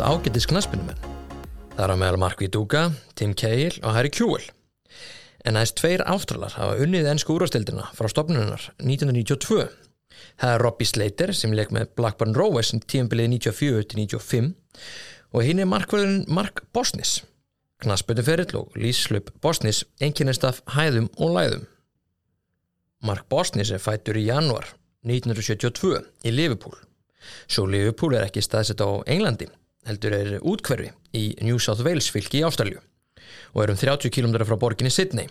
Átt ágættis knaspinumenn. Það er á meðal Mark Viduga, Tim Cahill og Harry Kewell. En aðeins tveir Ástralar hafa unnið ennsku úrvastildina frá stopnunar 1992. Það er Robbie Slater sem leik með Blackburn Rovers í tíumbilið 94-95 og hinn er markverðin Mark Bosnis. Knaspötuferill og lísslöp Bosnis einkennist af hæðum og læðum. Mark Bosnis er fættur í januar 1972 í Liverpool. Svo Liverpool er ekki staðsett á Englandi, heldur er útkverfi í New South Wales fylki í Ástralju og er um 30 km frá borginni Sydney.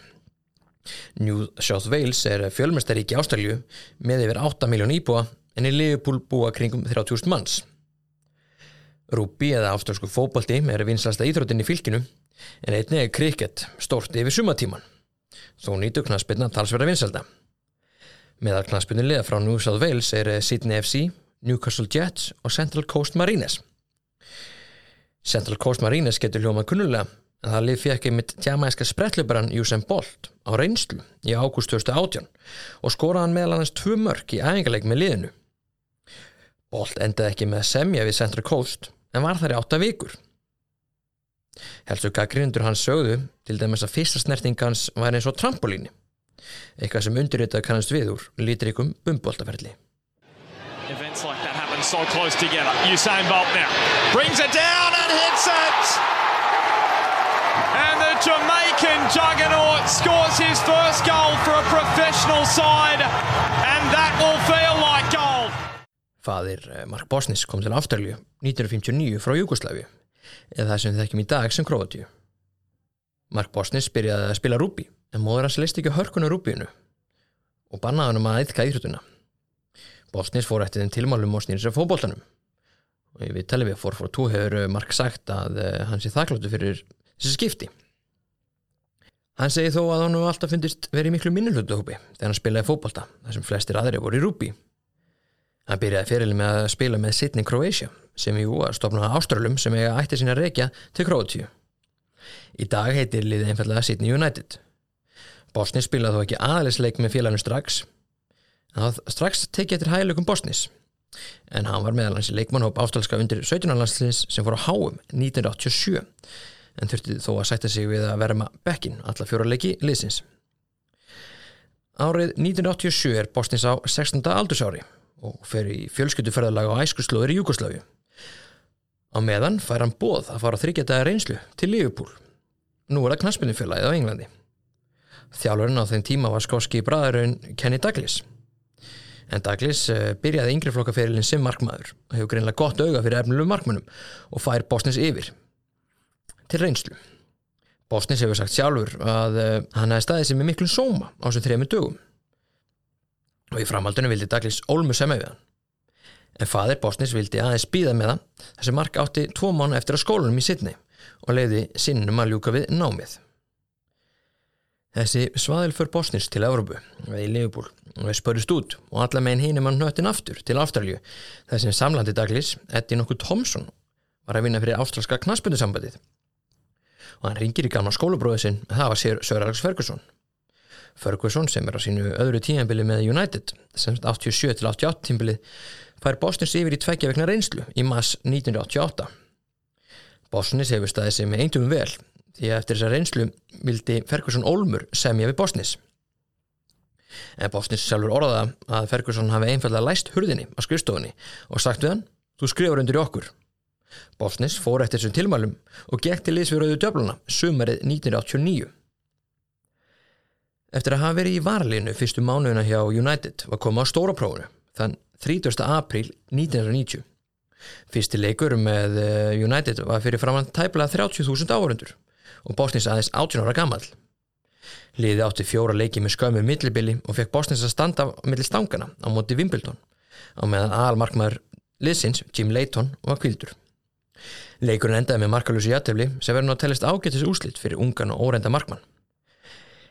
New South Wales er fjölmestaríki Ástralju með yfir 8 miljón íbúa en í Liverpool búa kringum 30.000 manns. Rúbi eða ástralsku fókbalti er vinslasta íþróttin í fylkinu en einni er krikett stórt yfir sumatíman. Þó nýtu knaspinna talsverða vinsalda. Meðal knaspinnu liða frá New South Wales er Sydney FC, Newcastle Jets og Central Coast Marines. Central Coast Marines getur hljómað kunnulega en það lið fekk einmitt tjamæska sprettlöparan Usain Bolt á reynslu í ágúst 2018 og skoraði hann meðal annars tvö mörg í æfingarleik með liðinu. Bolt endaði ekki með semja við Central Coast en var þar í átta vikur. Helstu gaggrindur hans sögðu til dæmis að fyrsta snerting hans var eins og trampolíni eitthvað sem undirritað kannast við úr lítrikum umboltaferli. Events like that happen so close together. Usain Bolt now brings it down and hits it. And the Jamaican juggernaut scores his first goal for a professional side and that will feel like gold. Fadir eh, Mark Bosnis kom til Ástralju 1959 frá Jugosláfi eða það sem við þekkjum í dag sem Kroatíu. Mark Bosnis byrjaði að spila rúbi en móður hans leist ekki hörkuna rúbíinu og bannaði hann um að eitthvað íhrutuna. Bosnis fór eftir þeim tilmálum og snýrið sér fókbóltanum og ég við talið við fór fór tó hefur Mark sagt að eh, hann sé þakkláttu fyrir þessi skipti. Hann segi þó að hann hefur alltaf fundist verið miklu minnulötuhópi þegar hann spilaði fókbólta þar sem flestir aðri voru í rúbi. Hann byrjaði fyrirli með að spila með Sydney Croatia sem jú að stopna ástralum sem eiga ætti sína reykja til Kroatíu. Í dag heitir liðið einfallega Sydney United. Bosnis spilaði þó ekki aðalisleik með félaginu strax en það strax tekið eftir hægleikum Bosnis en hann var meðal hans í leikmannhóp ástralska undir 17. landslins sem fór á háum 1987 en þurfti þó að sætta sig við að verma bekkin alla fjóra leiki liðsins. Árið 1987 er Bosnis á 16. aldursári og fer í fjölskyttuferðalag á æskuslóður í Júkoslavi. Á meðan fær hann bóð að fara þryggjataða reynslu til Liverpool. Nú er það knaspinnufélagið á Englandi. Þjálfurinn á þeim tíma var skóski bræðurinn Kenny Douglas. En Douglas eh, byrjaði yngri flokkaferilin sem markmaður og hefur greinlega gott auga fyrir efnilegu markmannum og fær Bosnis yfir til reynslu. Bosnis hefur sagt sjálfur að uh, hann hefði staðið sem er miklu sóma á þessum þrejum dögum og í framhaldunum vildi Douglas ólmu sem við hann. En fadir Bosnis vildi aðeins býða með hann þessi mark átti tvo mánu eftir að skólanum í Sydney og leiði sinnum að ljúka við námið. Þessi svaðil för Bosnis til Európu við í Liverpool. Og við spörust út og alla meginn hinum hann nöttin aftur til Ástralju þessi samlandi Douglas, Eddie nokkuð Thompson var að vinna fyrir ástralska knaspundusambandið og hann ringir í gamla skólabróðu sinn það var Sir Alex Ferguson. Ferguson sem er á sínu öðru tíanbili með United sem 87 til 88 tíanbili fær Bosnis yfir í tveggja vegna reynslu í mass 1988 Bosnis hefur staðið með eintum vel því að eftir þessa reynslu vildi Ferguson Olmur semja við Bosnis. En Bosnis sjálfur orðaða að Ferguson hafi einfallega læst hurðinni á skrifstofunni og sagt við hann, þú skrifur undir í okkur. Bosnis fór eftir þessum tilmælum og gekk til liðsfjöröðu döfluna sumarið 1989 Eftir að hafa verið í varlinu fyrstu mánuðina hjá United var komað á stóra prófunu þann 30. apríl 1990 Fyrsti leikur með eh, United var fyrir framland tæplega 30.000 áhörundur og Bosnis aðeins 18 ára gammal. Liði átti fjóra leiki með skömmu millibili og fekk Bosnis að standa millir stangana á móti Wimbledon á meðan aðalmarkmaður liðsins Jim Leighton var kvildur. Leikurinn endaði með markalösi jættefli sem verður nú að tellast ágættis úslitt fyrir ungan og órenda markmann.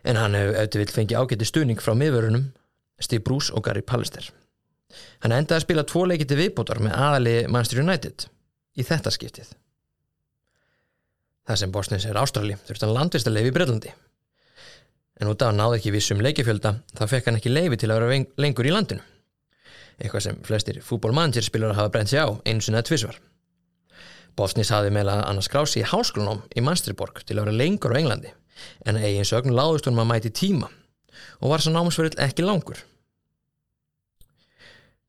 En hann hefur auðvitað vill fengið ágætti stuðning frá miðvörunum Steve Bruce og Gary Pallister. Hann endaði að spila tvo leikiti viðbútar með aðali Manchester United í þetta skiptið. Það sem Bosnis er ástrali þurfti hann landvist að leifi í Breitlandi. En út af hann náði ekki vissum leikifjölda þá fekk hann ekki leifi til að vera lengur í landinu. Eitthvað sem flestir fútbólmannir spilar að hafa brent sig á einu sinna tvísvar. Bosnis hafði meðal annars skrási í háskólanám í Manstriborg til að vera lengur á Englandi en eigin sögn láðust honum að mæti tíma og var svo námsverðil ekki langur.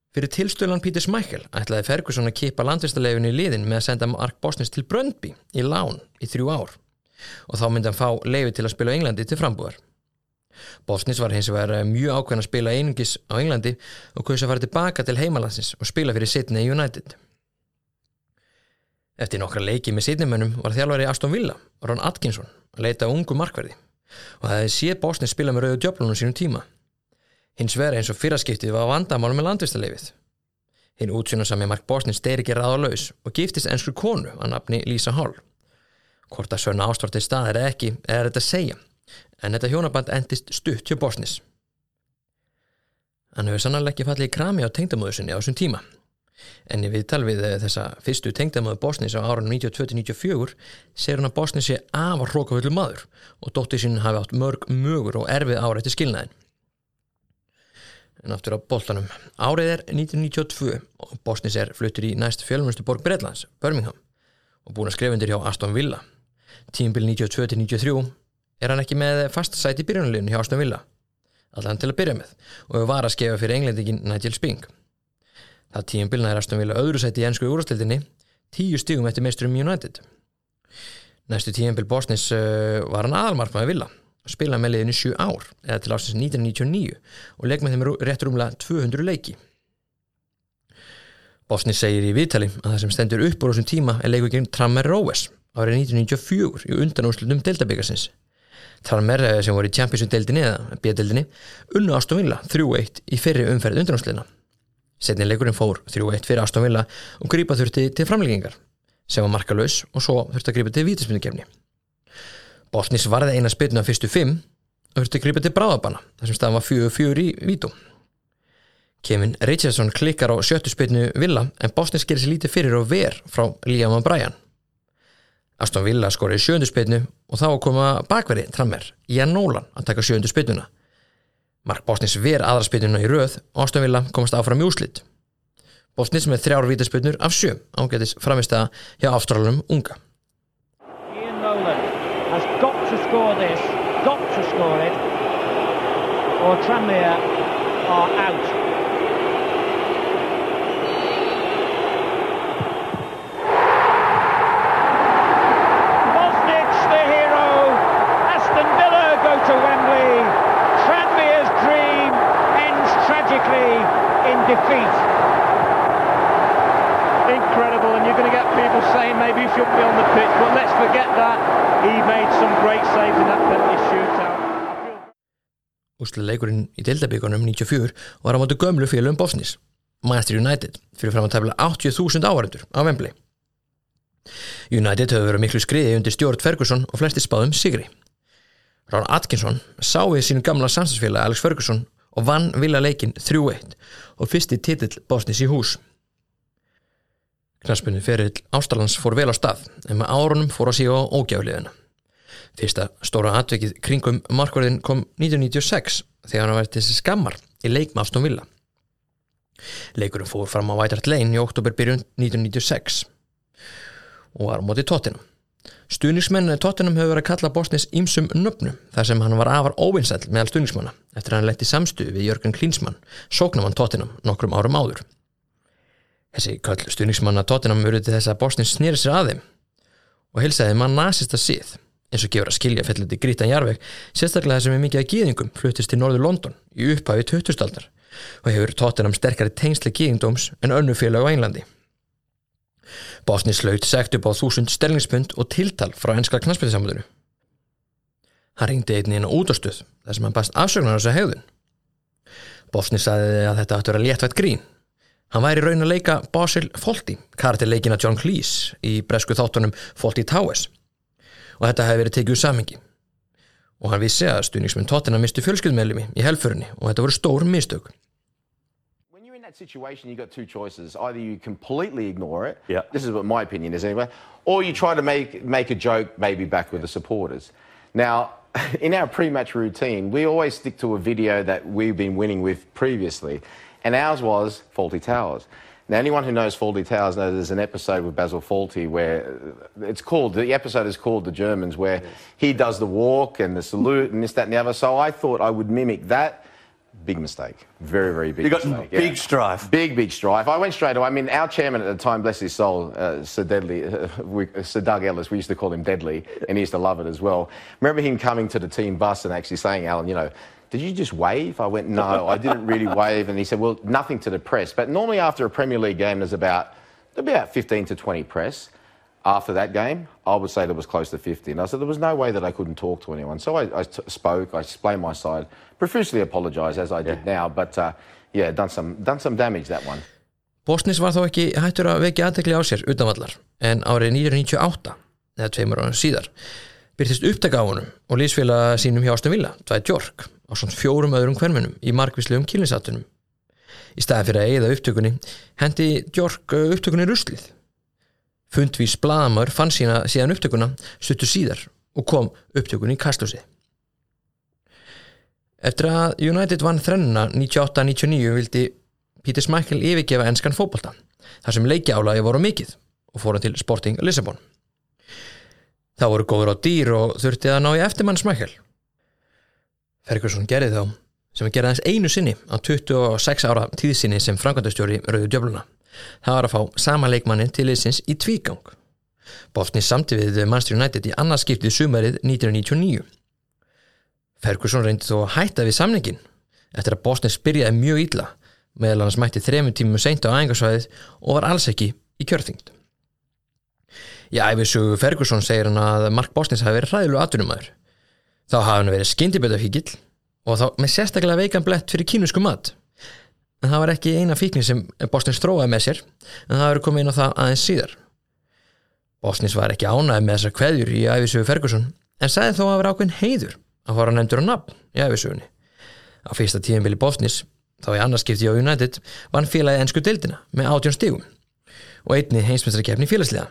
Fyrir tilstölan Pítur Smækkel ætlaði Ferguson að kipa landvistarleifinu í liðin með að senda Mark Bosnis til Bröndby í lán í þrjú ár og þá myndi hann fá leifi til að spila á Englandi til frambúðar. Bosnis var hins vegar mjög ákveðin að spila einungis á Englandi og kaus að fara tilbaka til heimalandsins og spila fyrir Sydney United. Eftir nokkra leiki með Sydneymönnum var þjálfari Aston Villa, Ron Atkinson, að leita ungu markverði og það hefði séð Bosnis spila með rauðu djöflunum sínum tíma. Hins vegar eins og fyrraskiptið var vandamálum með landvistarleifið. Hinn útsjónarsami Mark Bosnis deyri ekki ráða laus og giftist ennsku konu að nafni Lisa Hall. Hvort að sörna ástvartið stað er ekki, er þetta að segja, en þetta hjónaband endist stutt hjá Bosnis. Hann hefur sannarlega ekki fallið í krami á tengdamöðusinni á þessum tíma. En í viðtal við þessa fyrstu tengdamöðu Bosnis á árunum 92-94 segir hann að Bosnis sé afar hrókaföllu maður og dóttir sín hafi átt mörg mögur og erfið ára eftir skilnaðin en aftur á boltanum. Árið er 1992 og Bosnis er fluttur í næst fjölmustu borg Breitlands, Birmingham og búin að skrifundir hjá Aston Villa. Tímbil 92-93 er hann ekki með fast sæti í byrjunaliðinu hjá Aston Villa, allan til að byrja með og var að skefa fyrir englendingin Nigel Spink. Það tímbilna er Aston Villa öðru sæti í ennsku úrstildinni, tíu stígum eftir meisturum United. Næstu tímbil Bosnis uh, var hann aðalmarkmaði Villa spilaði með liðinu 7 ár eða til ásins 1999 og leik með þeim rétt rúmlega 200 leiki. Bosni segir í viðtali að það sem stendur upp úr þessum tíma er leiku gegn Tranmer Róes árið 1994 í undanúslutum deltabyggarsins. Tranmer eh, sem voru í Champions-deildinni eða B-deildinni unnu Aston Villa 3-1 í fyrri umferð undanúsluna. Setni leikurinn fór 3-1 fyrir Aston Villa og grípa þurfti til framleggingar sem var markalös og svo þurfti að grípa til vítaspindukefni. Bosnis varði eina spilnu á fyrstu fimm og þurfti að gripa til bráðabanna þar sem staðan var fjögur fjögur í vítum. Kevin Richardson klikkar á sjöttu spilnu Villa en Bosnis gerir sér lítið fyrir og ver frá Liam O'Brien. Aston Villa skorið sjöndu spilnu og þá koma bakveri trammer Jan Nolan að taka sjöndu spilnuna. Mark Bosnis ver aðra spilnuna í röð og Aston Villa komast áfram í úslitt. Bosnis með þrjár vítaspilnur af sjö ágætis framist að hjá afturalunum unga. To score this, got to score it, or Tranmere are out. Bosnic's going to get people saying maybe you shouldn't be on the pitch, but let's forget that. He made some great saves in that penalty shootout. Úsleileikurinn í deildabíkonum 94 var á mótu gömlu félagum Bosnis, Manchester United, fyrir fram að tefla 80.000 áhærendur á Wembley. United höfðu verið miklu skriði undir stjórn Ferguson og flesti spáðum sigri. Rán Atkinson sá við sínum gamla samstagsfélag Alex Ferguson og vann vilja leikin 3-1 og fyrsti titill Bosnis í hús. Knarspunni ferill Ástralans fór vel á stað en með árunum fór að síga á ógjafliðina. Fyrsta stóra atvikið kringum markverðin kom 1996 þegar hann var til þessi skammar í leik með Aston Villa. Leikurinn fór fram á White Hart Lane í oktober byrjun 1996 og var á móti Tottenham. Stuðningsmenn Tottenham hefur verið að kalla Bosnis ímsum nöfnum þar sem hann var afar óvinsæll meðal stuðningsmanna eftir að hann letti samstuði við Jörgen Klinsmann, sóknamann Tottenham nokkrum árum áður. Þessi kall stuðningsmanna Tottenham til þess að Bosnis snýri sér að þeim og hilsaði mann nasista síð eins og gefur að skilja fellandi grítan jarveg sérstaklega sem er mikið að gýðingum fluttist til Norður London í upphafi 2000-aldar og hefur Tottenham sterkari tengsli gýðingdóms en önnu félag á Englandi. Bosni slaut segt upp á þúsund sterlingspund og tiltal frá enska knastbyrðisamöndinu. Hann ringdi einni inn á útastöð þar sem hann bast afsögnar á þessu hegðun. Bosni sagði að þetta ætti að vera léttvægt grín. Hann væri raun að leika Basil Fawlty, kartileikina John Cleese í bresku þáttunum Fawlty Towers og þetta hefði verið tekið úr samingi. Og hann vissi að stuðningsmenn Tottenham mistu fjölskyldmeðlumi í helfurni og þetta voru stór mistök. That situation, you've got two choices. Either you completely ignore it. Yeah. This is what my opinion is anyway. Or you try to make make a joke, maybe back with the supporters. Now, in our pre-match routine, we always stick to a video that we've been winning with previously, and ours was Faulty Towers. Now, anyone who knows Faulty Towers knows there's an episode with Basil Faulty where uh, it's called, the episode is called The Germans, where he does the walk and the salute and this, that, and the other. So I thought I would mimic that. Big mistake. Very, very big You got mistake. big strife. Big, big strife. I went straight away. I mean, our chairman at the time, bless his soul, uh, Sir Deadly, uh, we, Sir Doug Ellis, we used to call him Deadly, and he used to love it as well. Remember him coming to the team bus and actually saying, Alan, you know, did you just wave? I went, no, I didn't really wave. And he said, well, nothing to the press. But normally after a Premier League game, there's about, there'll be about 15 to 20 press. After that game, I would say there was close to 50. And I said there was no way that I couldn't talk to anyone. So I, I t- spoke, I explained my side, profusely apologised as I did now. But uh, yeah, done some, done some damage that one. Bosnis var þó ekki hættur að vekja aðtekli á sér utanvallar en árið 1998, eða tveimur ára síðar, byrtist upptaka á honum og lísfélaga sínum hjá Aston Villa, Dwight York, á svona fjórum öðrum hvermunum í markvíslegum kýlinsattunum. Í staði fyrir að eigða upptökunni, hendi York uh, upptökunni ruslið. Fundvís blaðamör fann sína síðan upptökuna stuttu síðar og kom upptökunni í kastljósið. Eftir að United vann þrennuna 98-99 vildi Peter Schmeichel yfirgefa enskan fótbolta þar sem leikjaálagi voru mikið og fóru til Sporting Lissabon. Það voru góður á dýr og þurfti að ná í eftirmann Schmeichel. Ferguson gerði þá sem að gera þess einu sinni á 26 ára tíðsinni sem framkvæmdastjóri Rauðu Djöfluna. Það var að fá sama leikmannin til liðsins í tvígang. Bosni samti við Manchester United í annarskiptið sumarið 1999. Ferguson reyndi þó að hætta við samningin eftir að Bosni spyrjaði mjög illa meðal hans mætti þremur tímum seint á æfingarsvæðið og var alls ekki í kjörþyngd. Í æfisugu Ferguson segir hann að Mark Bosnis hafi verið hræðilegu atvinnumæður. Þá hafi hann verið skyndibötafíkil og þá með sérstaklega veikan blett fyrir kínusku mat. En það var ekki eina fíknin sem Bosnis stróaði með sér en það hafi komið inn á það aðeins síðar. Bosnis var ekki ánæði með þessar kveðjur í æfisugu Ferguson en sagði þó að vera ákveðin heiður að fara nefndur á nafn í æfisugunni. Á fyrsta tíðinbili Bosnis þá í annarskipti á United vann félagið ennsku dildina með átjón stígum og einni heimsmyndstarkefni félagsliða.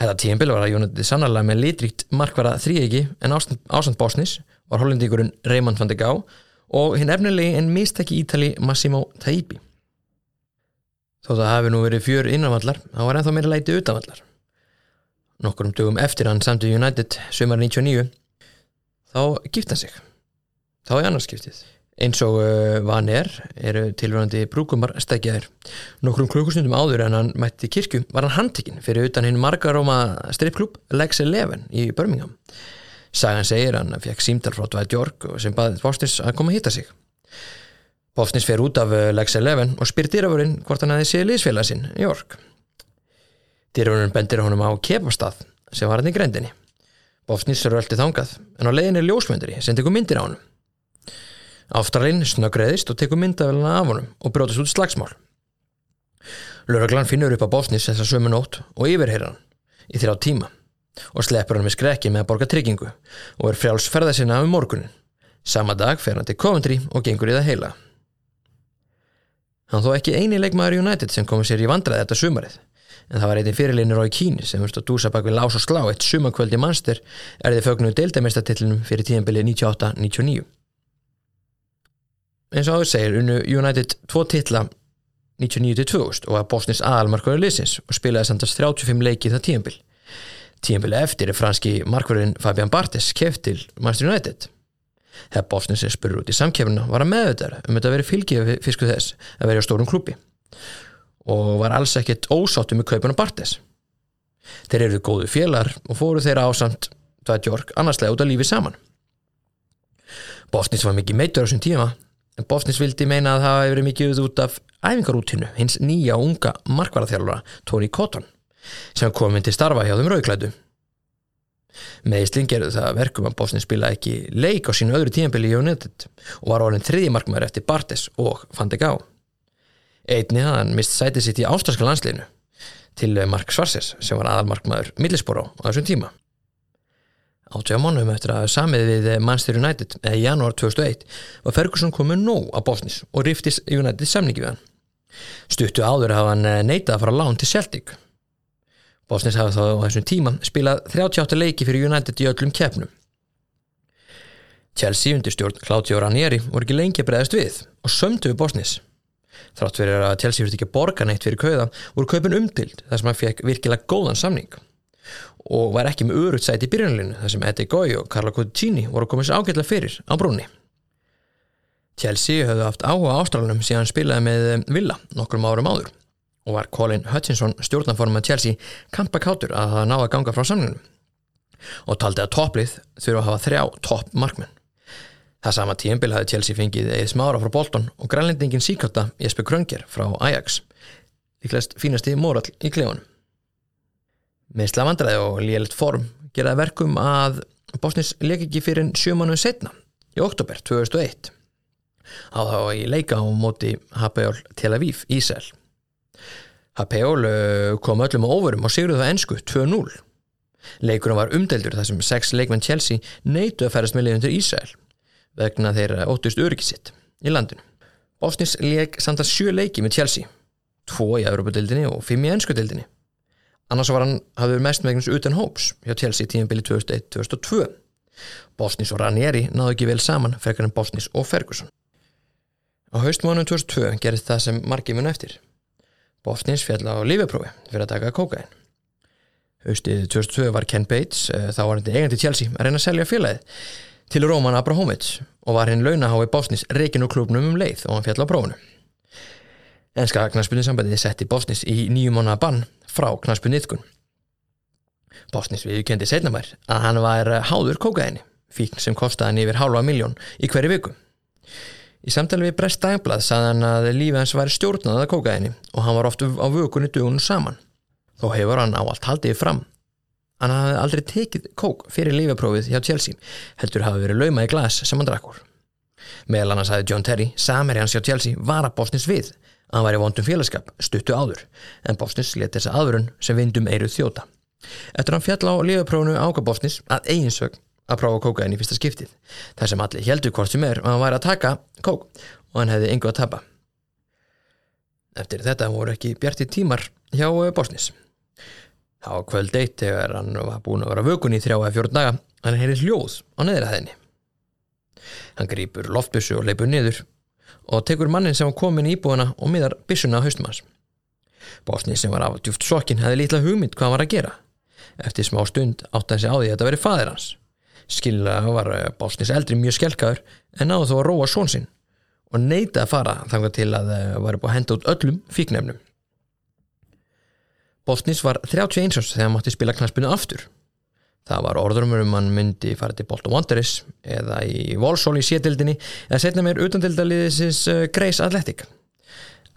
Þetta tíðanbili var að United sannarlega með litríkt markvara þrýegi en ásand Bosnis var hollendíkurinn Raymond van de Gá og hinn efnilegi en mistæki ítali Massimo Taibi. Þó það hafi nú verið fjör innanvallar, þá var ennþá meira læti utanvallar. Nokkurum dögum eftir hann samt í United sömur 99 þá gifta sig. Þá í annarskiptið. Eins og uh, van er, eru tilvörandi brúkumar stækjaðir. Nokkrum klukkustundum áður en hann mætti kirkju var hann handtekinn fyrir utan hinn margaróma strippklub Lex 11 í Birmingham. Sagan segir hann að fekk símdal frá Dwight York sem baði Bosnis að koma að hitta sig. Bosnis fer út af Lex 11 og spyr dýravörinn hvort hann hefði séð liðsfélag sinn, York. Dýravörinn bendir honum á kepastað sem var hann í grendinni. Bosnis röldi þangað en á leiðinni ljósmyndari sem tekur myndir á honum. Ástralinn snöggreðist og tekur myndavélina af honum og brótast út slagsmál. Lörglann finnur upp á Bosnis þessa sömu nótt og yfirheyra hann í þrjá tíma og sleppur hann með skrekki með að borga tryggingu og er frjálsferða sinna um morgunin. Sama dag fer hann til Coventry og gengur í það heila. Hann þó ekki eini leikmaður United sem komið sér í vandraði þetta sumarið en það var eitthvað fyrirlinir á í Kíni sem vurst að dúsa bak við lás og slá eitt sumakvöldi mannster er þið fögnuð deildamestatillunum fyrir tíðanbilið 98-99. Eins og áður segir unnu United tvo titla 99-2000 og að Bosnis aðalmarkverður liðsins og spilaði samtast 35 leiki það tíanbíl. Tíanbíli eftir er franski markverðin Fabian Bartes keft til Manchester United. Þegar Bosnis er spurður út í samkefnuna var að meðvitaður um þetta að veri fylgið fisku þess að veri á stórum klúpi og var alls ekkert ósáttu með kaupun á Bartes. Þeir eru góðu félar og fóru þeirra ásamt York annarslega út af lífi saman. Bosnis var mikið meitur á þessum tíma Bosnis vildi meina að það hefði verið mikið út af æfingarútinu hins nýja unga markvaraþjálfara Tony Cotton sem kom inn til starfa hjá þeim rauðklædu. Meðisling gerðu það verkum að Bosnis spila ekki leik á sínu öðru tímanbili í United og var orðin þriði markmaður eftir Bartes og Van de Gá. Einni hann mist sætið sitt í ástralska landsliðinu til Mark Svarses sem var aðalmarkmaður Millisboró á þessum tíma. Átjóða mánum eftir að samið við Manchester United eða í janúar 2001 var Ferguson komið nóg á Bosnis og riftis United samningi við hann. Stuttu áður hafa hann neitað að fara lán til Celtic. Bosnis hafi þá á þessum tíma spilað 38 leiki fyrir United í öllum keppnum. Chelsea undir stjórn Claudio Ranieri voru ekki lengi að bregðast við og sömdu við Bosnis. Þrátt fyrir að Chelsea fyrir ekki að borga neitt fyrir kauða voru kaupin umdild þar sem hann fekk virkilega góðan samning og var ekki með örugt sæti í byrjunalinu þar sem Eddie Goy og Carlo Codicini voru koma sér ágætlega fyrir á brúni. Chelsea höfðu haft áhuga ástralunum síðan spilaði með Villa nokkrum árum áður og var Colin Hutchinson stjórnanform með Chelsea kampakátur að það náða ganga frá samningunum og taldi að topplið þurfa að hafa þrjá topp markmenn. Það sama tíumbil hafði Chelsea fengið eða smára frá Bolton og grænlendingin síkjóta Jesper Krönger frá Ajax líklegast fínasti moral í klefunum. Með slavandræði og lélitt form geraði verkum að Bosnis leik ekki fyrir sjömanu setna í oktober 2001 á þá í leika á móti HPL Tel Aviv Ísæl. HPL kom öllum á ofurum og sigruð það ennsku 2-0. Leikurinn var umdeldur þar sem sex leikmenn Chelsea neitu að ferast með liðun til Ísæl vegna þeirra óttust öryggisitt í landinu. Bosnis leik samt að sjö leiki með Chelsea, tvo í Európa-dildinni og fimm í ennsku-dildinni. Annars var hann hafður mest megnins utan hóps hjá Chelsea tímanbili 2001-2002. Bosnis og Ranieri náðu ekki vel saman frekar en Bosnis og Ferguson. Á haustmónum 2002 gerist það sem margi mun eftir. Bosnis fjall á lífeprófi fyrir að taka kókain. Haustið 2002 var Ken Bates, þá var hann eigandi Chelsea, að reyna að selja félagið til Róman Abrahovic og var hinn launahái Bosnis reygin úr klubnum um leið og hann fjall á prófunu. Enska knarspunninsambandið setti Bosnis í nýjum mánuða bann frá knarspunniðkun. Bosnis viðkendi setnamær að hann var háður kókaini, fíkn sem kostaði hann yfir hálfa miljón í hverju viku. Í samtali við Brest Dagblad saði hann að lífið hans væri stjórnað að kókaini og hann var oft á vökunni dögunum saman. Þó hefur hann á allt haldið fram Hann hafði aldrei tekið kók fyrir lífaprófið hjá Chelsea, heldur hafi verið lauma í glas sem hann drakkur. Meðal annars hafði John Terry, sameri hans hjá Chelsea, var að Bosnis við, hann var í vondum félagskap, stuttu áður, en Bosnis let þessa aðurun sem vindum eiruð þjóta. Eftir hann fjall á lífaprófinu áka Bosnis að eiginsögn að prófa kókain í fyrsta skiptið, þar sem allir heldur hvort sem er að hann væri að taka kók og hann hefði yngu að tapa. Eftir þetta voru ekki bjarti tímar hjá Bosnis. Það var kvöld eitt þegar hann var búin að vera vökun í þrjá eða fjórn daga hann heyrði hljóð á neðra þenni. Hann grýpur loftbussu og leipur niður og tekur mannin sem var komin í íbúana og miðar byssuna á haustum hans. Bosni sem var af djúft sokkin hefði lítla hugmynd hvað hann var að gera. Eftir smá stund átti hann sig á því að þetta veri fadir hans. Skillega var Bosnis eldri mjög skelkaður en náðu þó að róa són sinn og neita að fara þangað til að það var búið að henda út öllum fíknefnum. Bosnis var 31 árs þegar hann mátti spila knaspinu aftur. Það var orðrumur um hann myndi fara til Bolton Wanderers eða í Volsól í sétildinni eða setna meir utandildaliðisins Grace Athletic.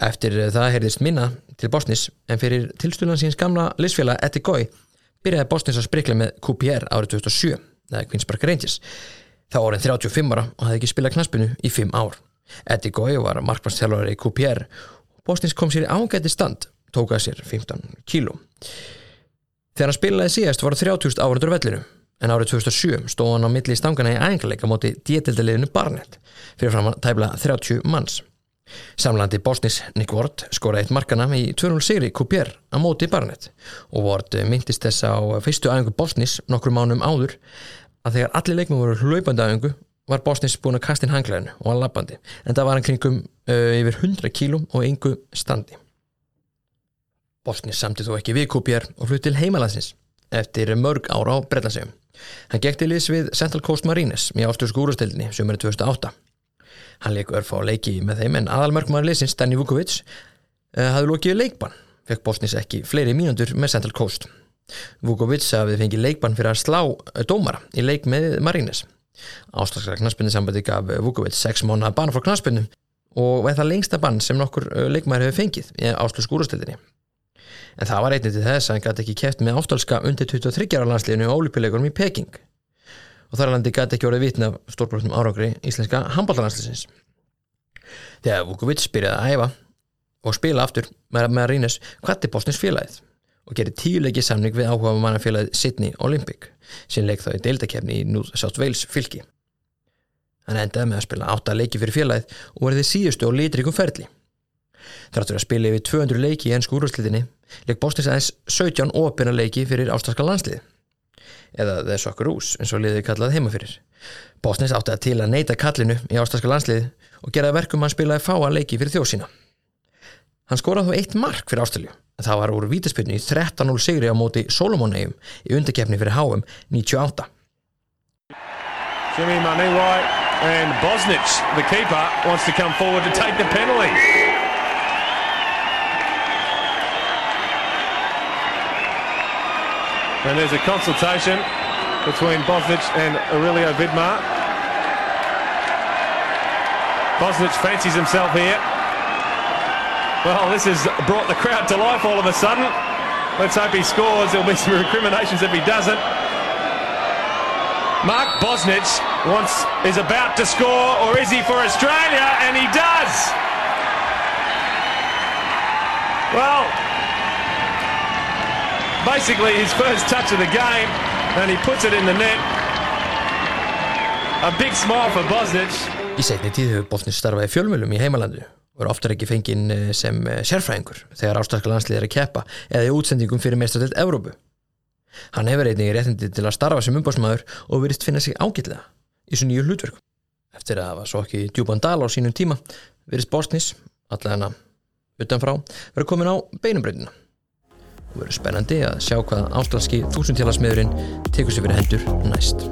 Eftir það heyrðist minna til Bosnis en fyrir tilstulan síns gamla lisfélag Eddie Goy byrjaði Bosnis að sprikla með QPR árið 2007 eða Queen's Park Rangers. Það orðin 35 ára og hafði ekki spilað knaspinu í 5 ár. Goy var markmannstjálfari í QPR og Bosnis kom sér í ágæti stand tók að sér 15 kíló. Þegar hann spilaði síðast voru 30.000 áraður vellinu en árið 2007 stóð hann á milli stangana í ængleika móti djetildaliðinu Barnett fyrir fram að tæbla 30 manns. Samlandi Bosnis Nick Ward skora eitt markana í 2-0 sigri Kupier á móti Barnett og Ward myndist þess á fyrstu æfingu Bosnis nokkru mánum áður að þegar allir leikmum voru hlaupandi æfingu var Bosnis búin að kasta inn hanglæðinu og hann lappandi en það var hann kringum uh, yfir 100 kílum og yngu standi. Bosnis samti þó ekki við Kupier og hlut til heimalandsins eftir mörg ára á Brellasegjum. Hann gekk til liðs við Central Coast Marines í ástöðsku úrstildinni sömurinn 2008. Hann leik örf á leiki með þeim en aðalmörgmaður liðsins Danny Vukovic uh, hafði lokið leikbann, fekk Bosnis ekki fleiri mínundur með Central Coast. Vukovic hafði fengið leikbann fyrir að slá dómara í leik með Marines. Áslagslega knaspinni sambandi gaf Vukovic 6 mánuða bann frá knaspinnum og það lengsta bann sem nokkur leikmaður hefur fengið í ástöðsku úrstildinni en það var einnig til þess að hann gæti ekki kæft með áttalska undir 23 ára landsliðinu og ólipilegurum í Peking og þar alveg gæti ekki orðið vitna stórbrotnum árangri íslenska handballalansliðsins. Þegar Vukovic byrjaði að æfa og spila aftur með, að rýnast hvað er Bosnins félagið og gerir tíuleiki samning við áhuga mannafélagið Sydney Olympic sem leik þá í deildakefni í New South Wales fylki. Hann endaði með að spila átta leiki fyrir félagið og verði síðustu og litrikum ferli. Þráttur að spila yfir 200 leiki í ennsku úrvarsliðinni leik Bosnis aðeins 17 óopina leiki fyrir ástralska landslið eða The Socceroos eins og liðið kallað heima fyrir. Bosnis átti að til að neyta kallinu í ástralska landslið og geraði verkum að spilaði fáa leiki fyrir þjóð sína. Hann skoraði þó eitt mark fyrir Ástralju en það var úr vítaspilnu í 13-0 sigri á móti Solomon-eigum í undakefni fyrir HM 98. Jimmy Manuwai and Bosnich, the keeper, wants to come forward to take the penalty. And there's a consultation between Bosnich and Aurelio Vidmar. Bosnich fancies himself here. Well, this has brought the crowd to life all of a sudden. Let's hope he scores. There'll be some recriminations if he doesn't. Mark Bosnich wants is about to score, or is he for Australia? And he does. Well, basically his first touch of the game, and he puts it in the net. A big smile for Bosnich. Í setni tíð hefur Bosnich starfað í fjölmjölum í heimalandu og er oftar ekki fenginn eh, sem eh, sérfræðingur þegar ástralska landslið er að keppa eða í útsendingum fyrir mestratild Evrópu. Hann hefur einnig réttindi til að starfa sem umbásmaður og virðist finna sig ágætlega í svo nýju hlutverku. Eftir að það var svo ekki djúban dal á sínum tíma virðist Bosnis, allavega utanfrá, verið komin á beinumbreytina. Og verið spennandi að sjá hvað ástralski þúsundtjálasmiðurinn tekur sér fyrir hendur næst.